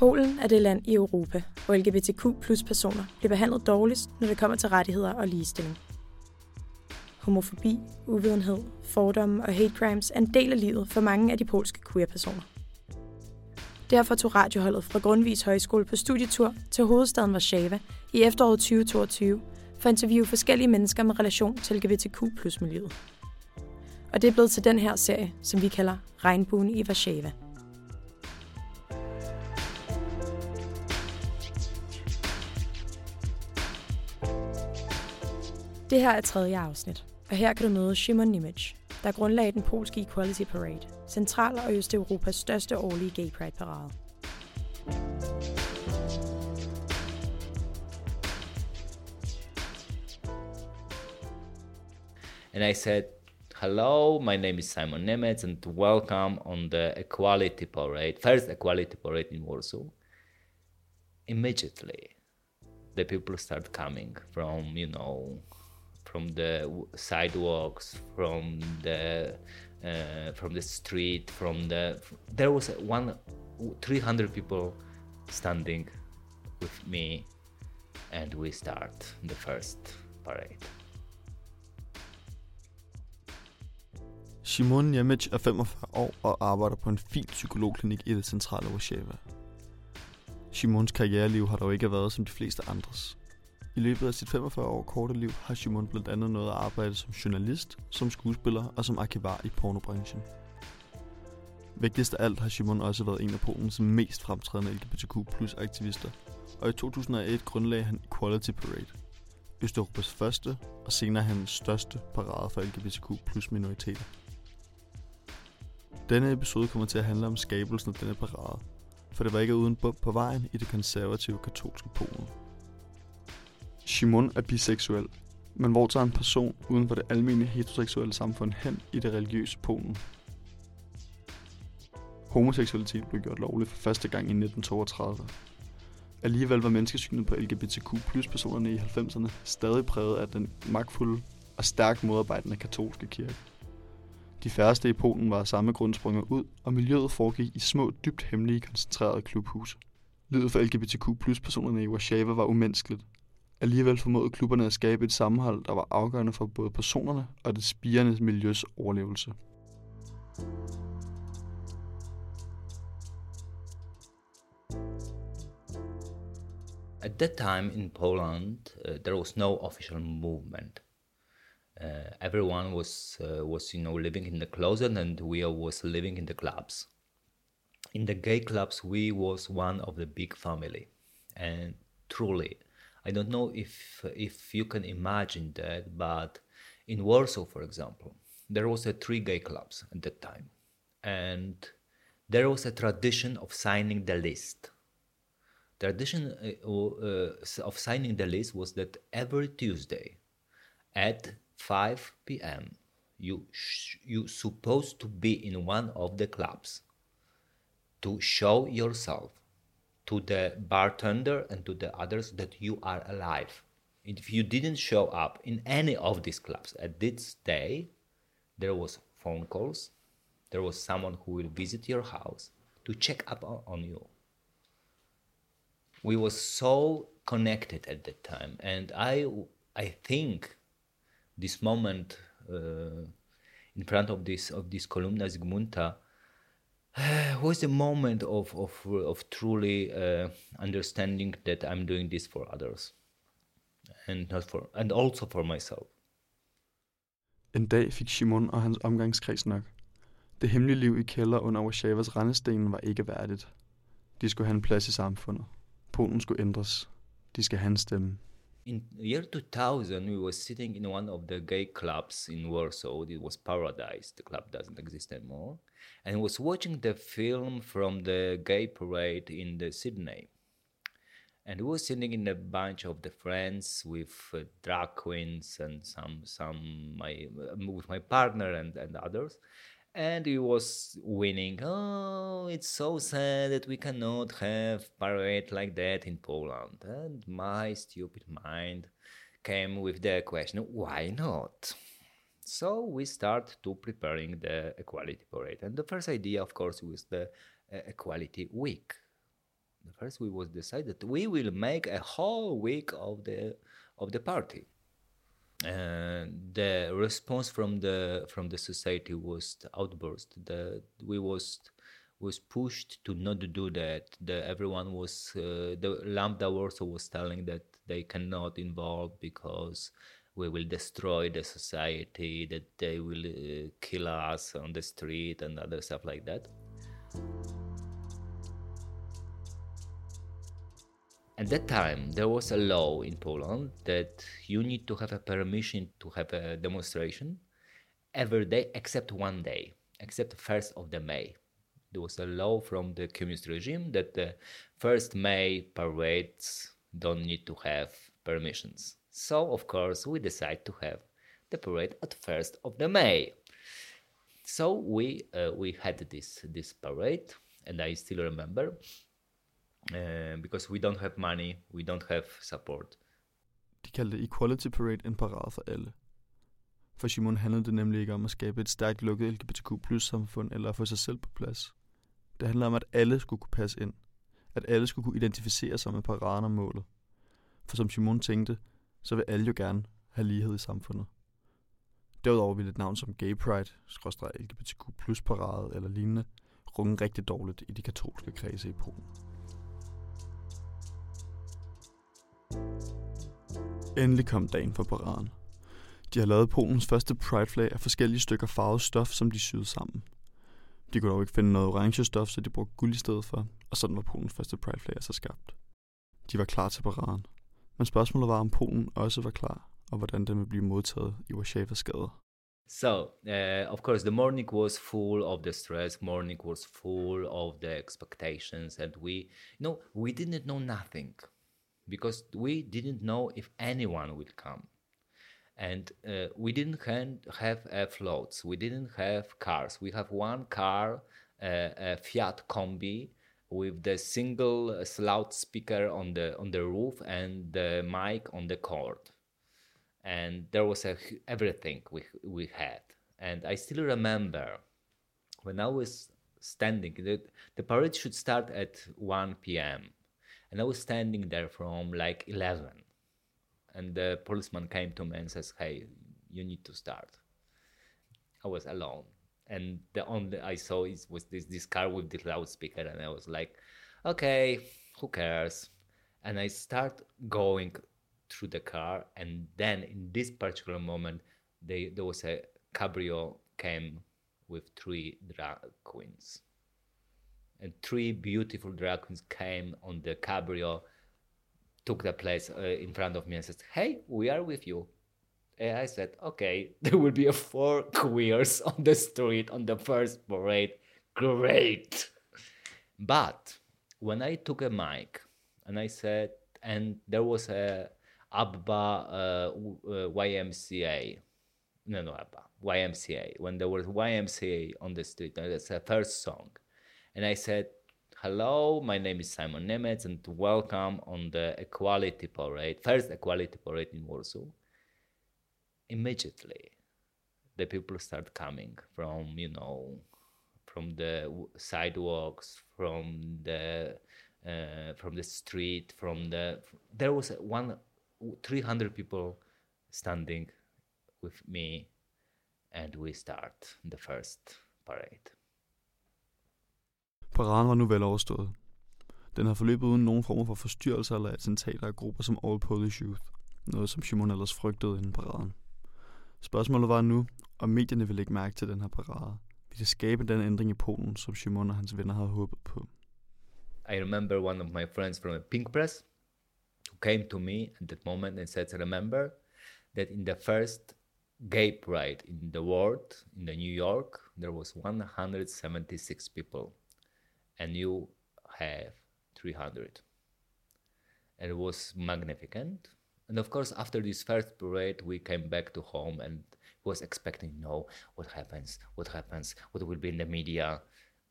Polen er det land i Europa, hvor LGBTQ plus personer bliver behandlet dårligst, når det kommer til rettigheder og ligestilling. Homofobi, uvidenhed, fordomme og hate crimes er en del af livet for mange af de polske queer-personer. Derfor tog radioholdet fra Grundvis Højskole på studietur til hovedstaden Warszawa i efteråret 2022 for at interviewe forskellige mennesker med relation til LGBTQ plus miljøet. Og det er blevet til den her serie, som vi kalder Regnbuen i Warszawa. Det her er tredje afsnit, og her kan du møde Shimon Nimitz, der grundlagde den polske Equality Parade, Central- og Østeuropas største årlige gay pride-parade. And I said, Hello, my name is Simon Nemetz, and welcome on the Equality Parade, first Equality Parade in Warsaw. Immediately, the people start coming from, you know, from the sidewalks, from the uh, from the street, from the. There was one, 300 people standing with me, and we start the first parade. Simon Niemiec er 45 år og arbejder på en fin psykologklinik i det centrale Warszawa. Simons karriereliv har dog ikke været som de fleste andres. I løbet af sit 45 år korte liv har Simon blandt andet noget at arbejde som journalist, som skuespiller og som arkivar i pornobranchen. Vigtigst af alt har Simon også været en af Polens mest fremtrædende LGBTQ plus aktivister, og i 2001 grundlagde han Equality Parade, Østeuropas første og senere hans største parade for LGBTQ plus minoriteter. Denne episode kommer til at handle om skabelsen af denne parade, for det var ikke uden bump på vejen i det konservative katolske Polen. Shimon er biseksuel, men hvor tager en person uden for det almindelige heteroseksuelle samfund hen i det religiøse Polen? Homoseksualitet blev gjort lovligt for første gang i 1932. Alligevel var menneskesynet på LGBTQ plus personerne i 90'erne stadig præget af den magtfulde og stærkt modarbejdende katolske kirke. De færreste i Polen var af samme grund sprunget ud, og miljøet foregik i små, dybt hemmelige, koncentrerede klubhuse. Livet for LGBTQ plus personerne i Warszawa var umenneskeligt. Alligevel formåede klubberne at skabe et sammenhold, der var afgørende for både personerne og det spirende miljøs overlevelse. At that time in Poland, uh, there was no official movement. Uh, everyone was uh, was you know living in the closet, and we was living in the clubs. In the gay clubs, we was one of the big family, and truly, I don't know if if you can imagine that, but in Warsaw, for example, there was a three gay clubs at that time, and there was a tradition of signing the list The tradition uh, uh, of signing the list was that every Tuesday at 5 p.m. you sh- you supposed to be in one of the clubs to show yourself to the bartender and to the others that you are alive. If you didn't show up in any of these clubs at this day, there was phone calls, there was someone who will visit your house to check up on, you we was so connected at that time and i i think this moment uh, in front of this of this Kolumna Zygmunta was the moment of of of truly uh, understanding that i'm doing this for others and not for and also for myself En dag fik Simon og hans omgangskreds nok. Det hemmelige liv i kælder under Warszawas rendestenen var ikke værdigt. De skulle have en plads i samfundet. Polen skulle ændres. De skal have en stemme. In year 2000 we was sitting in one of the gay clubs in warsaw. It was paradise. The club doesn't exist anymore. And was watching the film from the gay parade in the sydney. And we were sitting in a bunch of the friends with uh, drag queens and some some my uh, with my partner and, and others and he was winning. Oh it's so sad that we cannot have parade like that in poland. And my stupid mind came with the question why not? So we start to preparing the equality parade. And the first idea of course was the uh, equality week. The first we was decided we will make a whole week of the of the party. And the response from the from the society was the outburst. That we was was pushed to not do that. The, everyone was uh, the Lambda also was telling that they cannot involve because we will destroy the society, that they will uh, kill us on the street and other stuff like that. At that time, there was a law in Poland that you need to have a permission to have a demonstration every day except one day, except first of the May. There was a law from the communist regime that the first May parades don't need to have permissions. So of course we decide to have the parade at first of the May. So we uh, we had this this parade, and I still remember uh, because we don't have money, we don't have support. De kaldte Equality Parade en parade for alle. For Simon handlede det nemlig ikke om at skabe et stærkt lukket LGBTQ plus samfund eller at få sig selv på plads. Det handler om, at alle skulle kunne passe ind. At alle skulle kunne identificere sig med paraden og målet. For som Simon tænkte, så vil alle jo gerne have lighed i samfundet. Derudover ville et navn som Gay Pride, LGBTQ plus parade eller lignende, runge rigtig dårligt i de katolske kredse i Polen. Endelig kom dagen for paraden. De har lavet Polens første Pride-flag af forskellige stykker farvet stof, som de syede sammen. De kunne dog ikke finde noget orange stof, så de brugte guld i stedet for, og sådan var Polens første Pride-flag altså skabt. De var klar til paraden. Men spørgsmålet var, om Polen også var klar, og hvordan den ville blive modtaget i Warszawas gader. So, uh, of course, the morning was full of the stress. Morning was full of the expectations, and we, you know, we didn't know nothing because we didn't know if anyone will come, and uh, we didn't have uh, floats. We didn't have cars. We have one car, uh, a Fiat Combi, with the single loudspeaker on the on the roof and the mic on the cord and there was a, everything we we had and i still remember when i was standing the, the parade should start at 1 p.m and i was standing there from like 11 and the policeman came to me and says hey you need to start. I was alone. And the only I saw is was this this car with the loudspeaker, and I was like, okay, who cares? And I start going through the car, and then in this particular moment, they, there was a cabrio came with three drag queens, and three beautiful drag queens came on the cabrio, took the place uh, in front of me, and said, "Hey, we are with you." And I said, okay, there will be a four queers on the street on the first parade. Great. But when I took a mic and I said, and there was a ABBA uh, uh, YMCA, no, no, ABBA, YMCA, when there was YMCA on the street, that's the first song. And I said, hello, my name is Simon Niemiec and welcome on the Equality Parade, first Equality Parade in Warsaw. Immediately the people start coming from you know from the sidewalks from the uh, from the street from the there was one 300 people standing with me and we start the first parade Paraden var nu vel overstået. Den har forløbet uden nogen form for forstyrrelser eller attentater af grupper som All Polish Youth. Noget som Simon ellers frygtede inden paraden. Spørgsmålet var nu, om medierne ville lægge mærke til den her parade. Vil det skabe den ændring i Polen, som Simon og hans venner havde håbet på? I remember one of my friends from a pink press who came to me at that moment and said, remember that in the first gay pride in the world, in the New York, there was 176 people and you have 300. And it was magnificent. And of course, after this first parade, we came back to home and was expecting, no, what happens? What happens? What will be in the media?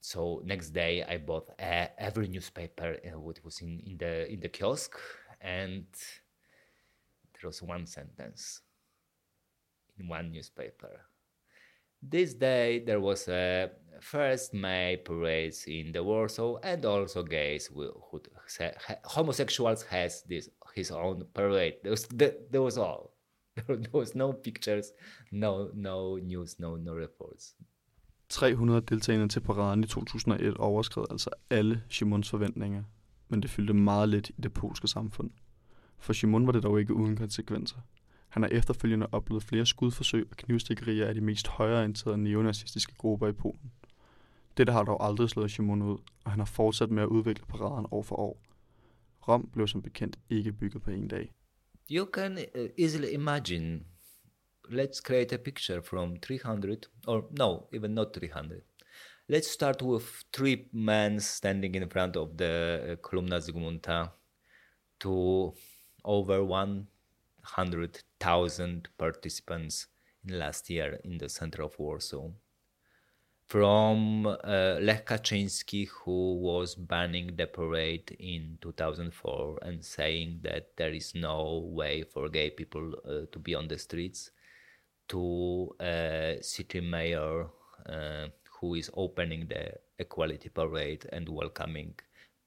So next day, I bought every newspaper uh, what was in, in the in the kiosk, and there was one sentence in one newspaper. This day there was a first May parades in the Warsaw, and also gays will, who homosexuals has this his own parade. There was, there was all. There was no pictures, no no news, no no reports. 300 deltagende til paraden i 2001 overskred altså alle Shimons forventninger, men det fyldte meget lidt i det polske samfund. For Shimon var det dog ikke uden konsekvenser. Han har efterfølgende oplevet flere skudforsøg og knivstikkerier af de mest højreorienterede neonazistiske grupper i Polen. Dette har dog aldrig slået Shimon ud, og han har fortsat med at udvikle paraden år for år. Rom blev som bekendt ikke bygget på en dag. You can uh, easily imagine let's create a picture from 300 or no even not 300 let's start with three men standing in front of the uh, Kolumna columna zygmunta to over 100,000 participants in last year in the center of Warsaw. From uh, Lech Kaczynski, who was banning the parade in 2004 and saying that there is no way for gay people uh, to be on the streets, to a uh, city mayor uh, who is opening the equality parade and welcoming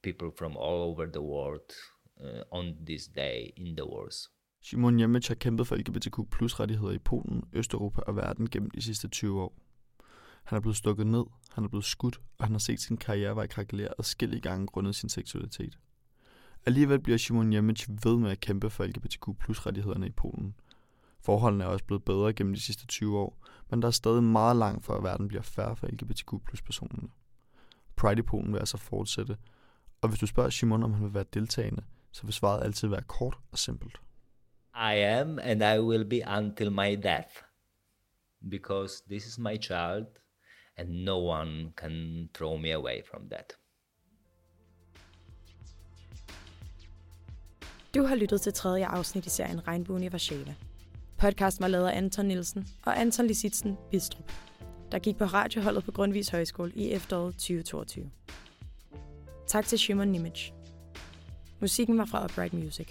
people from all over the world uh, on this day in the. Simon Jemec har kæmpet for LGBTQ plus rettigheder i Polen, Østeuropa og verden gennem de sidste 20 år. Han er blevet stukket ned, han er blevet skudt, og han har set sin karrierevej krakelere adskillige gange grundet sin seksualitet. Alligevel bliver Simon Jemec ved med at kæmpe for LGBTQ plus rettighederne i Polen. Forholdene er også blevet bedre gennem de sidste 20 år, men der er stadig meget langt for, at verden bliver færre for LGBTQ plus personerne. Pride i Polen vil altså fortsætte, og hvis du spørger Simon, om han vil være deltagende, så vil svaret altid være kort og simpelt. I am and I will be until my death. Because this is my child and no one can throw me away from that. Du har lyttet til tredje afsnit i serien Regnbuen i Varsava. Podcasten var lavet af Anton Nielsen og Anton Lisitsen Bistrup, der gik på radioholdet på Grundvis Højskole i efteråret 2022. Tak til Shimon Nimitz. Musikken var fra Upright Music.